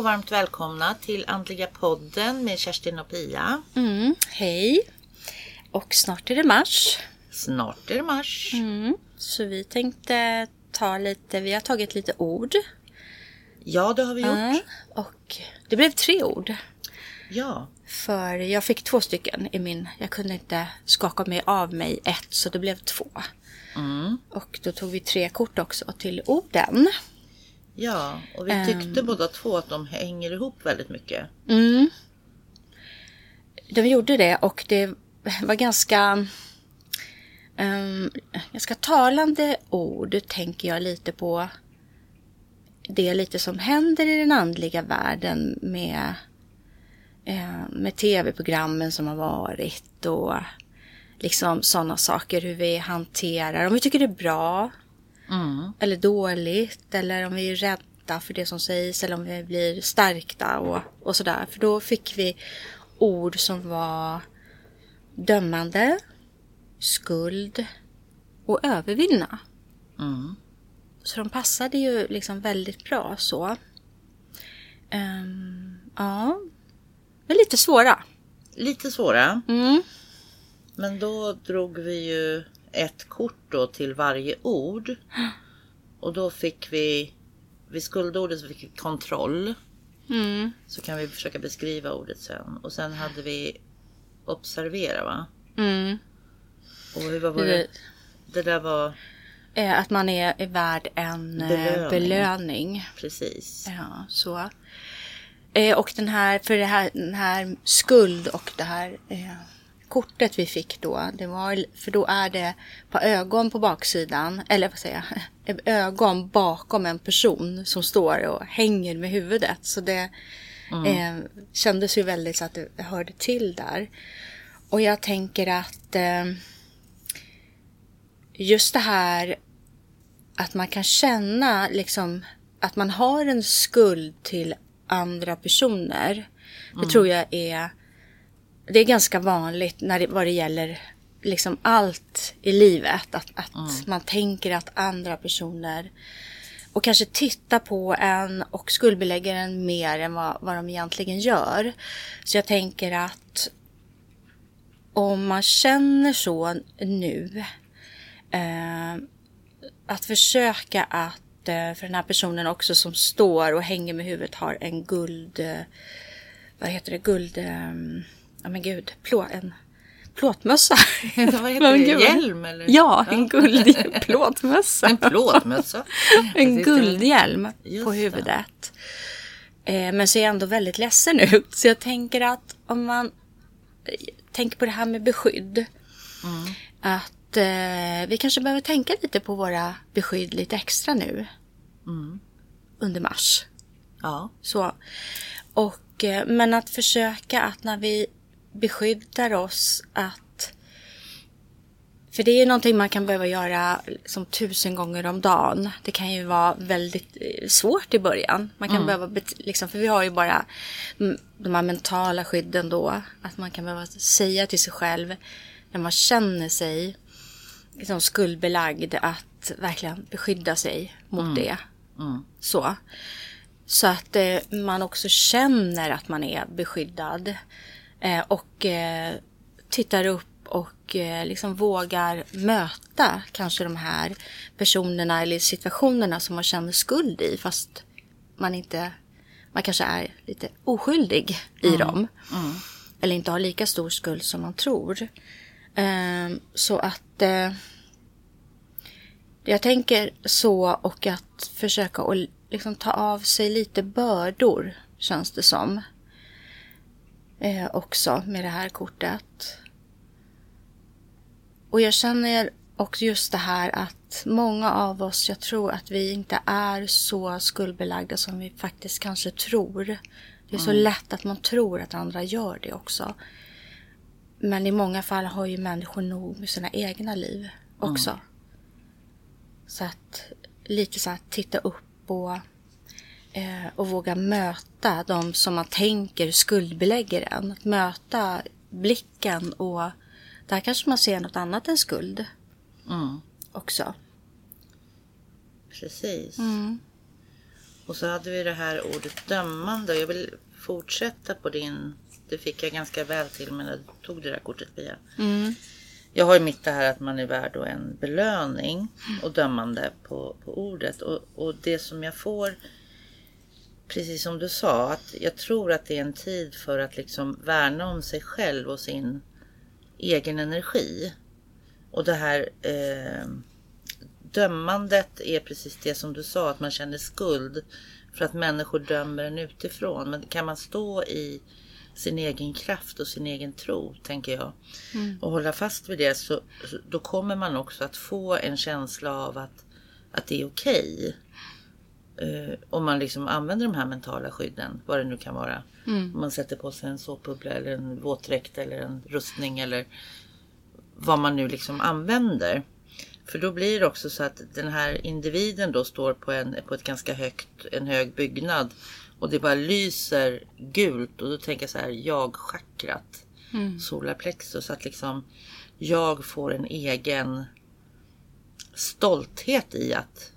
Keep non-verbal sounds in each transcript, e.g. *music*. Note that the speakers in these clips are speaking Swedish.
Och varmt välkomna till Andliga podden med Kerstin och Pia. Mm, hej! Och snart är det mars. Snart är det mars. Mm, så vi tänkte ta lite, vi har tagit lite ord. Ja, det har vi gjort. Mm, och det blev tre ord. Ja. För jag fick två stycken i min, jag kunde inte skaka mig av mig ett så det blev två. Mm. Och då tog vi tre kort också till orden. Ja, och vi tyckte båda två att de hänger ihop väldigt mycket. Mm. De gjorde det och det var ganska um, ganska talande ord tänker jag lite på det lite som händer i den andliga världen med, eh, med tv-programmen som har varit och liksom sådana saker hur vi hanterar, om vi tycker det är bra Mm. eller dåligt eller om vi är rädda för det som sägs eller om vi blir stärkta och, och sådär. För då fick vi ord som var dömande, skuld och övervinna. Mm. Så de passade ju liksom väldigt bra så. Ehm, ja, men lite svåra. Lite svåra. Mm. Men då drog vi ju ett kort då till varje ord. Och då fick vi, vid skuldordet så fick vi kontroll. Mm. Så kan vi försöka beskriva ordet sen. Och sen hade vi observera va? Mm. Och hur var det? Det där var Eh, Att man är, är värd en eh, Belöning. belöning. precis. Ja, så. Eh, och den här, för det här, den här skuld och det här kortet vi fick då, det var, för då är det på ögon på baksidan, eller vad säger jag, *laughs* ögon bakom en person som står och hänger med huvudet. Så det eh, kändes ju väldigt så att det hörde till där. Och jag tänker att eh, just det här att man kan känna liksom att man har en skuld till andra personer. Det tror jag är det är ganska vanligt när det, vad det gäller liksom allt i livet. Att, att man tänker att andra personer och kanske tittar på en och skuldbelägger en mer än vad, vad de egentligen gör. Så jag tänker att om man känner så nu eh, att försöka att eh, för den här personen också som står och hänger med huvudet har en guld, eh, vad heter det, guld, eh, ja men gud, plå, en plåtmössa. Vad heter *laughs* det? Hjälm eller? Ja, en guld *laughs* plåtmössa. En plåtmössa. en guldhjälm på det. huvudet. Eh, men ser ändå väldigt ledsen ut. *laughs* Så jag tänker att om man eh, tänker på det här med beskydd. Att eh, vi kanske behöver tänka lite på våra beskydd lite extra nu. Under mars. Ja. Så. Och, eh, men att försöka att när vi beskyddar oss att för det är ju någonting man kan behöva göra som tusen gånger om dagen. Det kan ju vara väldigt eh, svårt i början. Man kan behöva, bet- liksom, för vi har ju bara mm, de här mentala skydden då. Att man kan behöva säga till sig själv när man känner sig liksom skuldbelagd att verkligen beskydda sig mot det. Så. Så att eh, man också känner att man är beskyddad. Eh, och eh, tittar upp och eh, liksom vågar möta kanske de här personerna eller situationerna som man känner skuld i. Fast man inte, man kanske är lite oskyldig i dem. Eller inte har lika stor skuld som man tror. Eh, så att eh, jag tänker så och att försöka att liksom ta av sig lite bördor känns det som. Eh, också med det här kortet. Och jag känner också just det här att många av oss, jag tror att vi inte är så skuldbelagda som vi faktiskt kanske tror. Det är så lätt att man tror att andra gör det också. Men i många fall har ju människor nog med sina egna liv också. Så att lite så att titta upp och, och våga möta de som man tänker skuldbelägger en. Att möta blicken och där kanske man ser något annat än skuld Mm. också. Precis. Och så hade vi det här ordet dömande. Jag vill fortsätta på din. Det fick jag ganska väl till men jag tog det där kortet Pia. Mm. Jag har ju mitt det här att man är värd en belöning och dömande på, på ordet. Och, och det som jag får, precis som du sa, att jag tror att det är en tid för att liksom värna om sig själv och sin egen energi. Och det här eh, dömandet är precis det som du sa, att man känner skuld för att människor dömer en utifrån. Men kan man stå i sin egen kraft och sin egen tro, tänker jag. Mm. Och hålla fast vid det så, då kommer man också att få en känsla av att, att det är okej. Okay. Uh, om man liksom använder de här mentala skydden, vad det nu kan vara. Mm. Om man sätter på sig en såpbubbla eller en våtdräkt eller en rustning eller vad man nu liksom använder. För då blir det också så att den här individen då står på, en, på ett ganska högt, en hög byggnad och det bara lyser gult och då tänker jag så här, jag-chakrat. Mm. Solarplexus. Att liksom jag får en egen stolthet i att,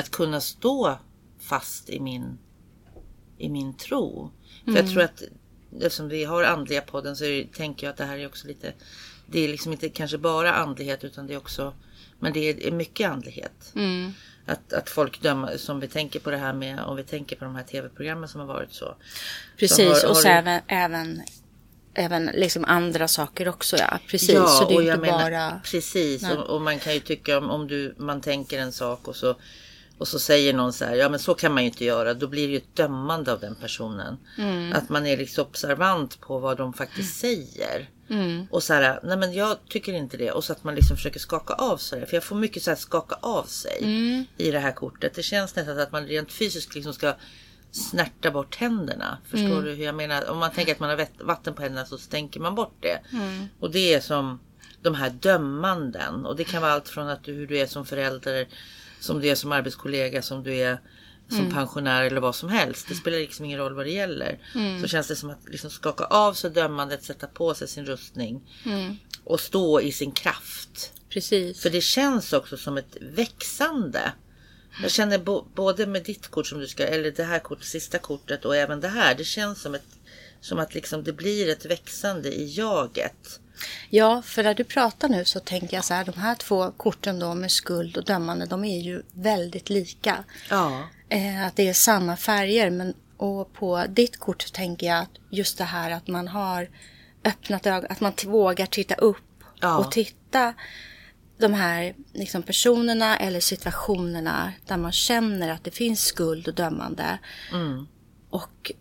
att kunna stå fast i min, i min tro. För mm. jag tror att eftersom vi har andliga podden så är, tänker jag att det här är också lite det är liksom inte kanske bara andlighet utan det är också men det är mycket andlighet. Mm. Att, att folk dömer, som vi tänker på det här med, om vi tänker på de här tv-programmen som har varit så. Precis, så har, och så du... även, även, även liksom andra saker också ja. Precis, ja, så det är inte menar, bara... Precis, och, och, man kan ju tycka om, om du, man tänker en sak och så och så säger någon så här, ja men så kan man ju inte göra. Då blir det ju ett dömande av den personen. Mm. Att man är liksom observant på vad de faktiskt mm. säger. Mm. Och så här, nej men jag tycker inte det. Och så att man liksom försöker skaka av sig det. För jag får mycket så här skaka av sig mm. i det här kortet. Det känns nästan att man rent fysiskt liksom ska snärta bort händerna. Förstår mm. du hur jag menar? Om man tänker att man har vatten på händerna så stänker man bort det. Mm. Och det är som de här dömanden. Och det kan vara allt från att du, hur du är som förälder, som du är som arbetskollega, som du är som mm. pensionär eller vad som helst. Det spelar liksom ingen roll vad det gäller. Mm. Så känns det som att liksom skaka av sig dömandet, sätta på sig sin rustning mm. och stå i sin kraft. Precis. För det känns också som ett växande. Jag känner både med ditt kort som du ska, eller det här kortet, sista kortet och även det här. Det känns som, ett, som att liksom det blir ett växande i jaget. Ja, för när du pratar nu så tänker jag så här, de här två korten då med skuld och dömande, de är ju väldigt lika. Ja. Eh, att det är samma färger, men och på ditt kort tänker jag att just det här att man har öppnat ögonen, att man vågar titta upp ja. och titta de här liksom, personerna eller situationerna där man känner att det finns skuld och dömande. Mm. Och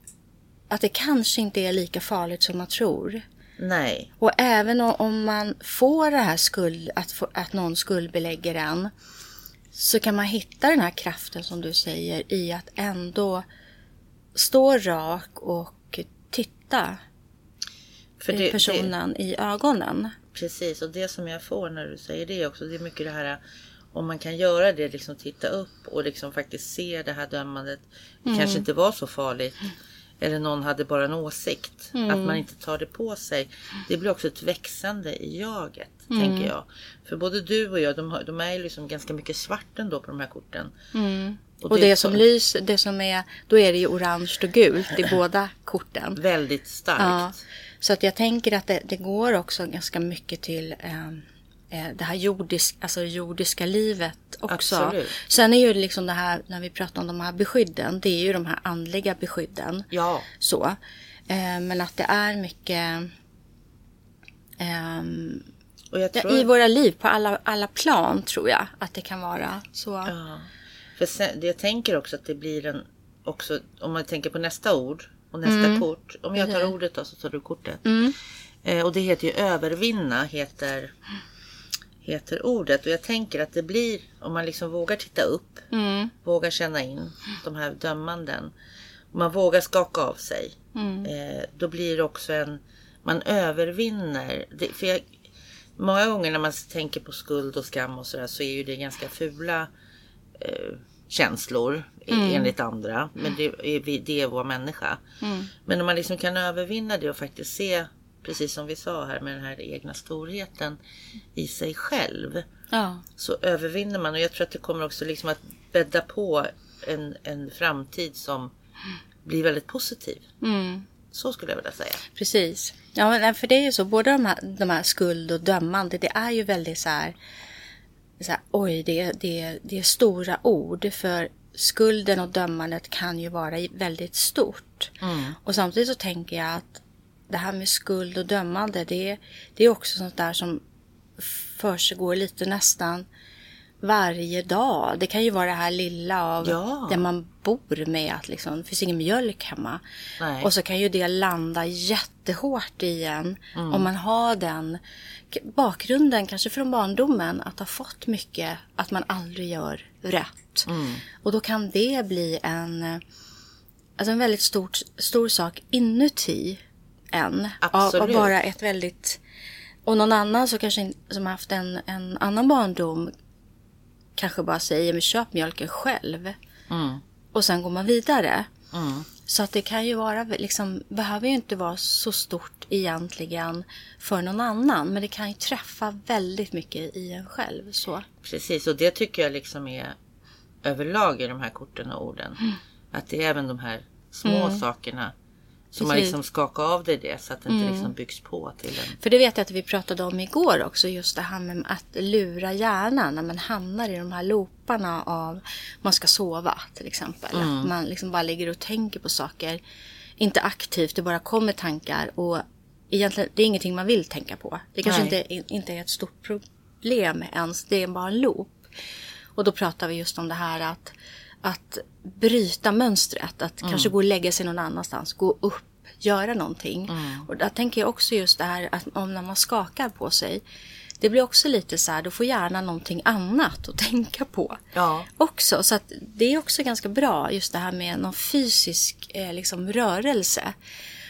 att det kanske inte är lika farligt som man tror. Nej. Och även om man får det här skuld, att, få, att någon skuldbelägger en. Så kan man hitta den här kraften som du säger i att ändå stå rak och titta För det, personen det, i ögonen. Precis, och det som jag får när du säger det också, det är mycket det här om man kan göra det, liksom titta upp och liksom faktiskt se det här dömandet. Det mm. kanske inte var så farligt. Eller någon hade bara en åsikt. Mm. Att man inte tar det på sig. Det blir också ett växande i jaget. Mm. Tänker jag. För både du och jag, de, har, de är ju liksom ganska mycket svart ändå på de här korten. Mm. Och, och det, det som lyser, det som är, då är det ju orange och gult i *clears throat* båda korten. Väldigt starkt. Ja, så att jag tänker att det, det går också ganska mycket till eh, det här jordisk, alltså jordiska livet också. Absolut. Sen är ju liksom det här, när vi pratar om de här beskydden, det är ju de här andliga beskydden. Ja. Så. Eh, men att det är mycket eh, tror... i våra liv på alla, alla plan tror jag att det kan vara. Så. Ja. För sen, jag tänker också att det blir en, också om man tänker på nästa ord och nästa mm. kort. Om jag tar ordet då så tar du kortet. Mm. Eh, och det heter ju övervinna, heter heter ordet. Och jag tänker att det blir, om man liksom vågar titta upp, mm. vågar känna in de här dömanden. Man vågar skaka av sig. Mm. Eh, då blir det också en, man övervinner. Det, för jag, många gånger när man tänker på skuld och skam och sådär så är ju det ganska fula eh, känslor mm. enligt andra. Men det är, det är vår människa. Mm. Men om man liksom kan övervinna det och faktiskt se precis som vi sa här med den här egna storheten i sig själv. Ja. Så övervinner man och jag tror att det kommer också liksom att bädda på en, en framtid som blir väldigt positiv. Mm. Så skulle jag vilja säga. Precis. Ja, men för det är ju så. Både de här, de här skuld och dömande. Det är ju väldigt så här. Så här oj, det, det, det är stora ord. För skulden och dömandet kan ju vara väldigt stort. Mm. Och samtidigt så tänker jag att det här med skuld och dömande. Det, det är också sånt där som försiggår lite nästan varje dag. Det kan ju vara det här lilla av Ja. där man bor med att liksom, det finns ingen mjölk hemma. Nej. Och så kan ju det landa jättehårt i en. Mm. Om man har den bakgrunden, kanske från barndomen, att ha fått mycket, att man aldrig gör rätt. Mm. Och då kan det bli en, alltså en väldigt stor, stor sak inuti en. Av, av Absolut. bara ett väldigt... Och någon annan så kanske som har haft en, en annan barndom kanske bara säger men köp mjölken själv. Mm. Och sen går man vidare. Mm. Så att det kan ju vara, liksom, behöver ju inte vara så stort egentligen för någon annan. Men det kan ju träffa väldigt mycket i en själv. Så. Precis, och det tycker jag liksom är överlag i de här korten och orden. Mm. Att det är även de här små sakerna som man liksom skakar av dig det så att det inte Mm. liksom byggs på till en. För det vet jag att vi pratade om igår också. Just det här med att lura hjärnan när man hamnar i de här looparna av man ska sova till exempel. Att man liksom bara ligger och tänker på saker. Inte aktivt, det bara kommer tankar. Och egentligen, det är ingenting man vill tänka på. Det kanske Nej. inte, inte är ett stort problem ens. Det är bara en loop. Och då pratar vi just om det här att, att bryta mönstret. Att kanske gå och lägga sig någon annanstans. Gå upp, göra någonting. Och där tänker jag också just det här att om när man skakar på sig. Det blir också lite så här, då får hjärnan någonting annat att *laughs* tänka på. Ja, Också, så att det är också ganska bra just det här med någon fysisk eh, liksom, rörelse.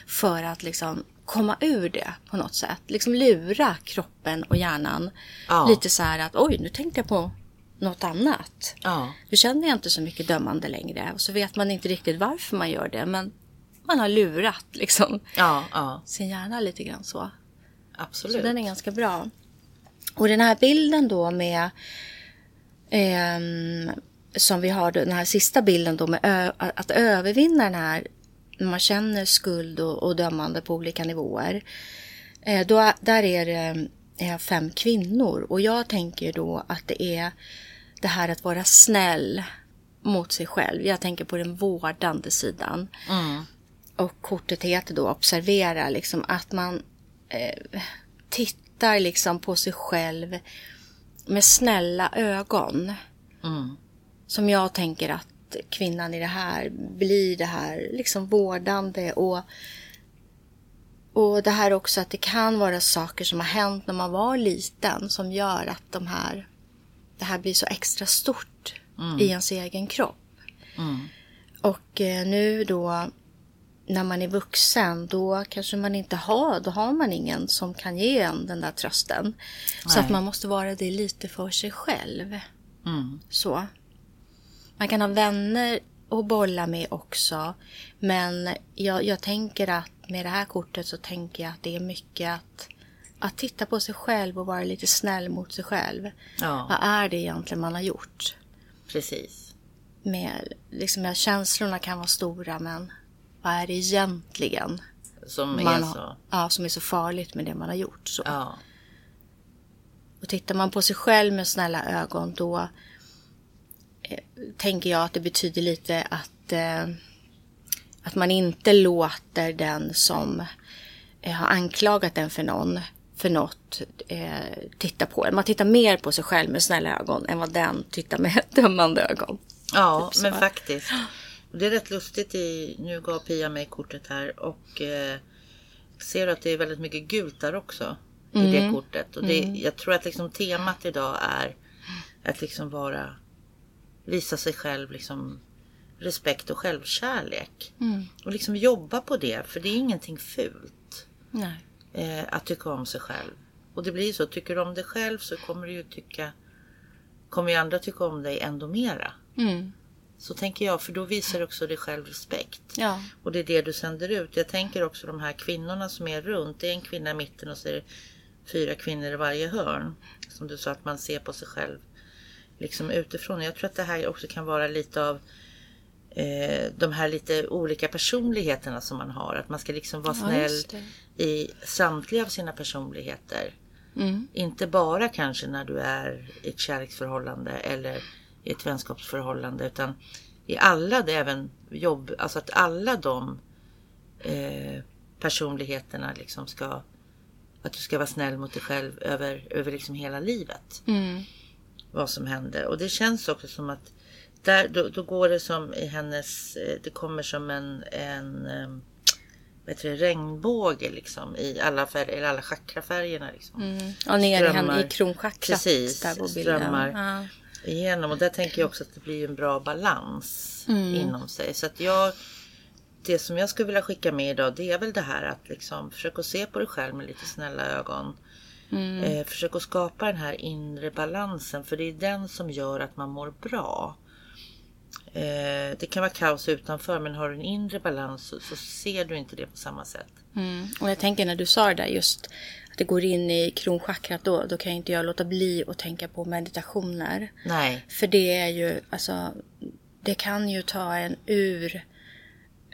För att liksom komma ur det på något sätt. Liksom lura kroppen och hjärnan. Ja. Lite så här att oj, nu tänkte jag på något annat. ja, Nu känner jag inte så mycket dömande längre. Och så vet man inte riktigt varför man gör det. Men man har lurat liksom ja, ja, sin hjärna lite grann så. Så absolut. den är ganska bra. Och den här bilden då med ehm, som vi har, då, den här sista bilden då med ö, att övervinna den här när man känner skuld och, och dömande på olika nivåer. Eh, då, där är det eh, fem kvinnor och jag tänker då att det är det här att vara snäll mot sig själv. Jag tänker på den vårdande sidan. Mm. Och kortet heter då observera, liksom att man eh, tittar liksom på sig själv med snälla ögon. Mm. Som jag tänker att kvinnan i det här blir det här liksom vårdande och och det här också att det kan vara saker som har hänt när man var liten som gör att de här det här blir så extra stort i ens egen kropp. Mm. Och eh, nu då när man är vuxen då kanske man inte har, då har man ingen som kan ge en den där trösten. Så Nej. att man måste vara det lite för sig själv. Mm. Så. Man kan ha vänner att bolla med också. Men jag, jag tänker att med det här kortet så tänker jag att det är mycket att, att titta på sig själv och vara lite snäll mot sig själv. Ja, Vad är det egentligen man har gjort? precis. Med, liksom, ja, känslorna kan vara stora men vad är det egentligen Som man är har, så. ja, som är så farligt med det man har gjort? Så. Ja, Och tittar man på sig själv med snälla ögon då eh, tänker jag att det betyder lite att, eh, att man inte låter den som eh, har anklagat en för någon för något eh, titta på en. Man tittar mer på sig själv med snälla ögon än vad den tittar med *laughs* dömande ögon. ja Typ men faktiskt. Det är rätt lustigt. I, nu gav Pia mig kortet här och eh, ser att det är väldigt mycket gult där också. I Mm. det kortet. Och det, Jag tror att liksom temat idag är att liksom vara visa sig själv liksom respekt och självkärlek. Mm. Och liksom jobba på det. För det är ingenting fult. Eh, att tycka om sig själv. Och det blir så, tycker du om dig själv så kommer du ju tycka kommer ju andra tycka om dig ändå mera. Mm. Så tänker jag, för då visar också dig själv respekt. Ja. Och det är det du sänder ut. Jag tänker också de här kvinnorna som är runt. Det är en kvinna i mitten och så är det fyra kvinnor i varje hörn. Som du sa, att man ser på sig själv liksom utifrån. Jag tror att det här också kan vara lite av eh, de här lite olika personligheterna som man har. Att man ska liksom vara Ja, snäll i samtliga av sina personligheter. Mm. Inte bara kanske när du är i ett kärleksförhållande eller i ett vänskapsförhållande utan i alla, det även jobb, alltså att alla de eh, personligheterna liksom ska, att du ska vara snäll mot dig själv över, över liksom hela livet. Mm. Vad som händer. Och det känns också som att där, då, då går det som i hennes, eh, det kommer som en, en eh, vad heter det, regnbåge liksom i alla, färger, eller alla chakrafärgerna. Liksom. Mm. Och ner i, Strömmar. i kronchakrat. Precis, där på bilden. strömmar. Ja. igenom. Och där tänker jag också att det blir en bra balans Mm. inom sig. Så att jag, det som jag skulle vilja skicka med idag det är väl det här att liksom försöka se på dig själv med lite snälla ögon. Mm. Eh, försök att skapa den här inre balansen för det är den som gör att man mår bra. Eh, det kan vara kaos utanför men har du en inre balans så, så ser du inte det på samma sätt. Mm. Och jag tänker när du sa det där just att det går in i kronchakrat då, då kan inte jag låta bli att tänka på meditationer. Nej, För det är ju, alltså, det kan ju ta en ur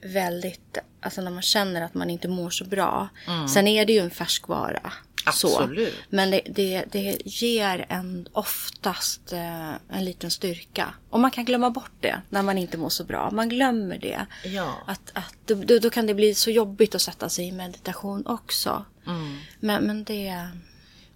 väldigt, alltså när man känner att man inte mår så bra. Sen är det ju en färskvara. Så. Absolut. Men det, det, det ger en oftast eh, en liten styrka. Och man kan glömma bort det när man inte mår så bra. Man glömmer det. Ja. Att, att, då, då kan det bli så jobbigt att sätta sig i meditation också. Mm. Men, men det...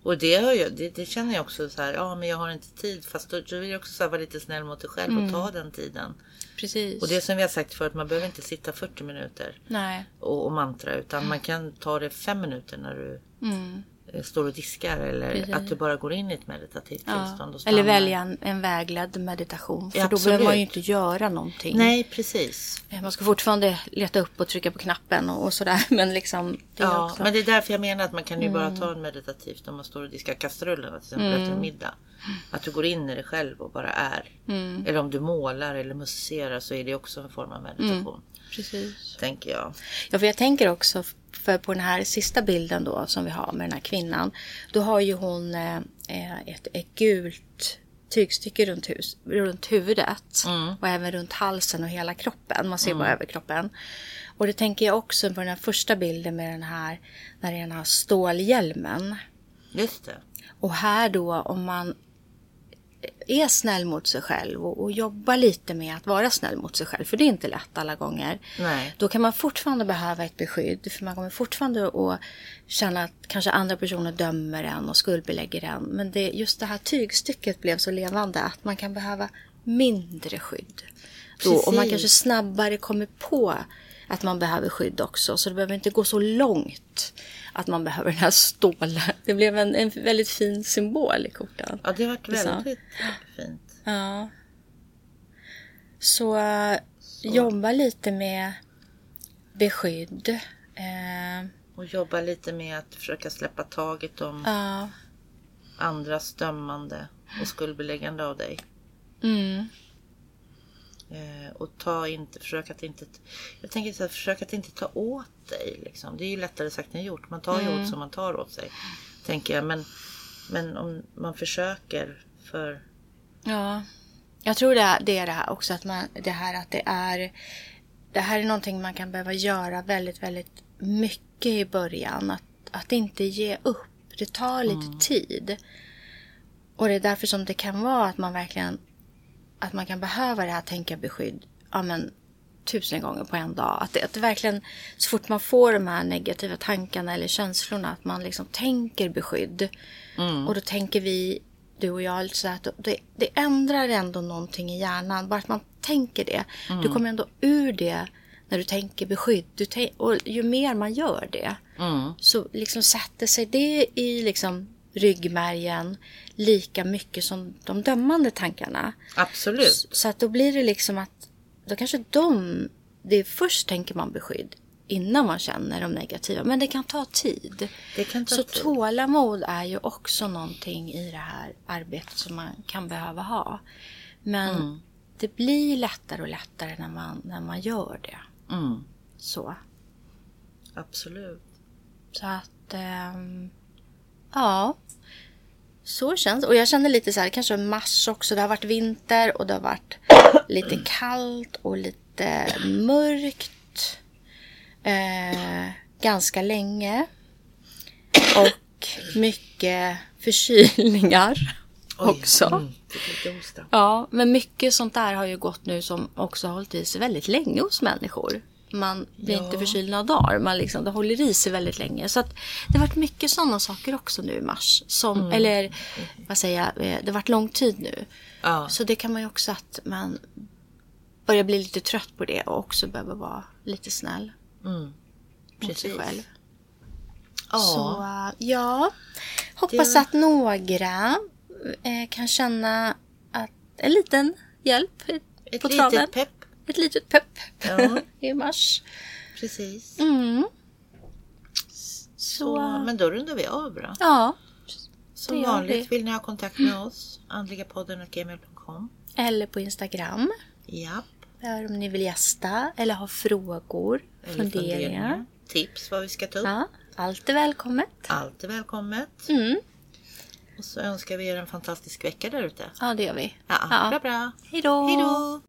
Och det, har jag, det, det känner jag också så här, ja men jag har inte tid. Fast då, då vill jag också så här, vara lite snäll mot dig själv och ta den tiden. Precis. Och det som vi har sagt förut, man behöver inte sitta 40 minuter Nej. och, och mantra. Utan man kan ta det fem minuter när du Mm. Eh, står och diskar. Eller Precis. att du bara går in i ett meditativt Ja. tillstånd. Och Eller välja en, en vägledd meditation. För Ja, då behöver man ju inte göra någonting. Nej, precis. Eh, Man ska fortfarande leta upp och trycka på knappen och, och sådär. *laughs* Men liksom. Det Ja, också... men det är därför jag menar att man kan ju bara Mm. ta en meditativt om man står och diskar kastrullerna till exempel efter en middag. Att du går in i dig själv och bara är. Mm. Eller om du målar eller musicerar så är det också en form av meditation. Precis. Tänker jag. Ja, för jag tänker också för på den här sista bilden då som vi har med den här kvinnan. Då har ju hon eh, eh, ett, ett gult tygstycke runt, hus, runt huvudet. Och även runt halsen och hela kroppen. Man ser bara över kroppen. Och det tänker jag också på den här första bilden med den här, när det är den här stålhjälmen. Just det. Och här då om man är snäll mot sig själv och, och jobbar lite med att vara snäll mot sig själv. För det är inte lätt alla gånger. Nej. Då kan man fortfarande behöva ett beskydd. För man kommer fortfarande att känna att kanske andra personer dömer en och skuldbelägger en. Men det, just det här tygstycket blev så levande att man kan behöva mindre skydd. Då, och man kanske snabbare kommer på att man behöver skydd också. Så det behöver inte gå så långt att man behöver den här stålen. Det blev en, en väldigt fin symbol i korten. Ja, det har varit är så. väldigt fint. Ja. Så, eh, jobba lite med beskydd. Eh, Och jobba lite med att försöka släppa taget om ja. andras dömande och skuldbeläggande av dig. Mm. Eh, och ta inte, försök att inte, jag tänker så här, försök att inte ta åt dig. Liksom. Det är ju lättare sagt än gjort. Man tar ju Mm. åt som man tar åt sig. Tänker jag. Men, men om man försöker för... Ja. Jag tror det är, det är det här också att man, det här att det är det här är någonting man kan behöva göra väldigt, väldigt mycket i början. Att, att inte ge upp. Det tar lite tid. Och det är därför som det kan vara att man verkligen att man kan behöva det här tänka beskydd ja, men, tusen gånger på en dag. Att det, att det verkligen, så fort man får de här negativa tankarna eller känslorna, att man liksom tänker beskydd. Och då tänker vi, du och jag, så att det, det ändrar ändå någonting i hjärnan. Bara att man tänker det. Du kommer ändå ur det när du tänker beskydd. Du tänk, och ju mer man gör det Mm. så liksom sätter sig det i liksom ryggmärgen lika mycket som de dömande tankarna. Absolut. Så att då blir det liksom att då kanske de, det är först tänker man beskydd innan man känner de negativa. Men det kan ta tid. Det kan ta Så tid. tålamod är ju också någonting i det här arbetet som man kan behöva ha. Men Mm. det blir lättare och lättare när man, när man gör det. Mm. Så. Absolut. Så att, ehm, ja. Så känns Och jag känner lite så här, kanske mars också. Det har varit vinter och det har varit *clears throat* lite kallt och lite mörkt. Eh, ganska länge. Och mycket förkylningar också. Mm, ostraff. Ja, men mycket sånt där har ju gått nu som också har hållit i sig väldigt länge hos människor. Man blir Ja. inte förkyld några dagar, man liksom, det håller i sig väldigt länge. Så att det har varit mycket sådana saker också nu i mars. Som, Mm. Eller vad säger jag, eh, det har varit lång tid nu. Ja. Så det kan man ju också att man börjar bli lite trött på det och också behöver vara lite snäll Mm. mot sig Precis. själv. Ja. Så ja, hoppas Det- att några eh, kan känna att en liten hjälp Ett på litet traven. pepp. Ett litet pepp Ja. *laughs* i mars. Precis. Mm. Så, men då rundar vi av då. ja, Som vanligt vi. vill ni ha kontakt med oss. Andligapodden.gmail.com eller på Instagram. Japp. Där om ni vill gästa eller ha frågor, Eller funderingar. Tips vad vi ska ta upp. Ja, allt är välkommet. Allt är välkommet. Mm. Och så önskar vi er en fantastisk vecka där ute. Ja, det gör vi. Ja, Ja. bra bra. Hej då!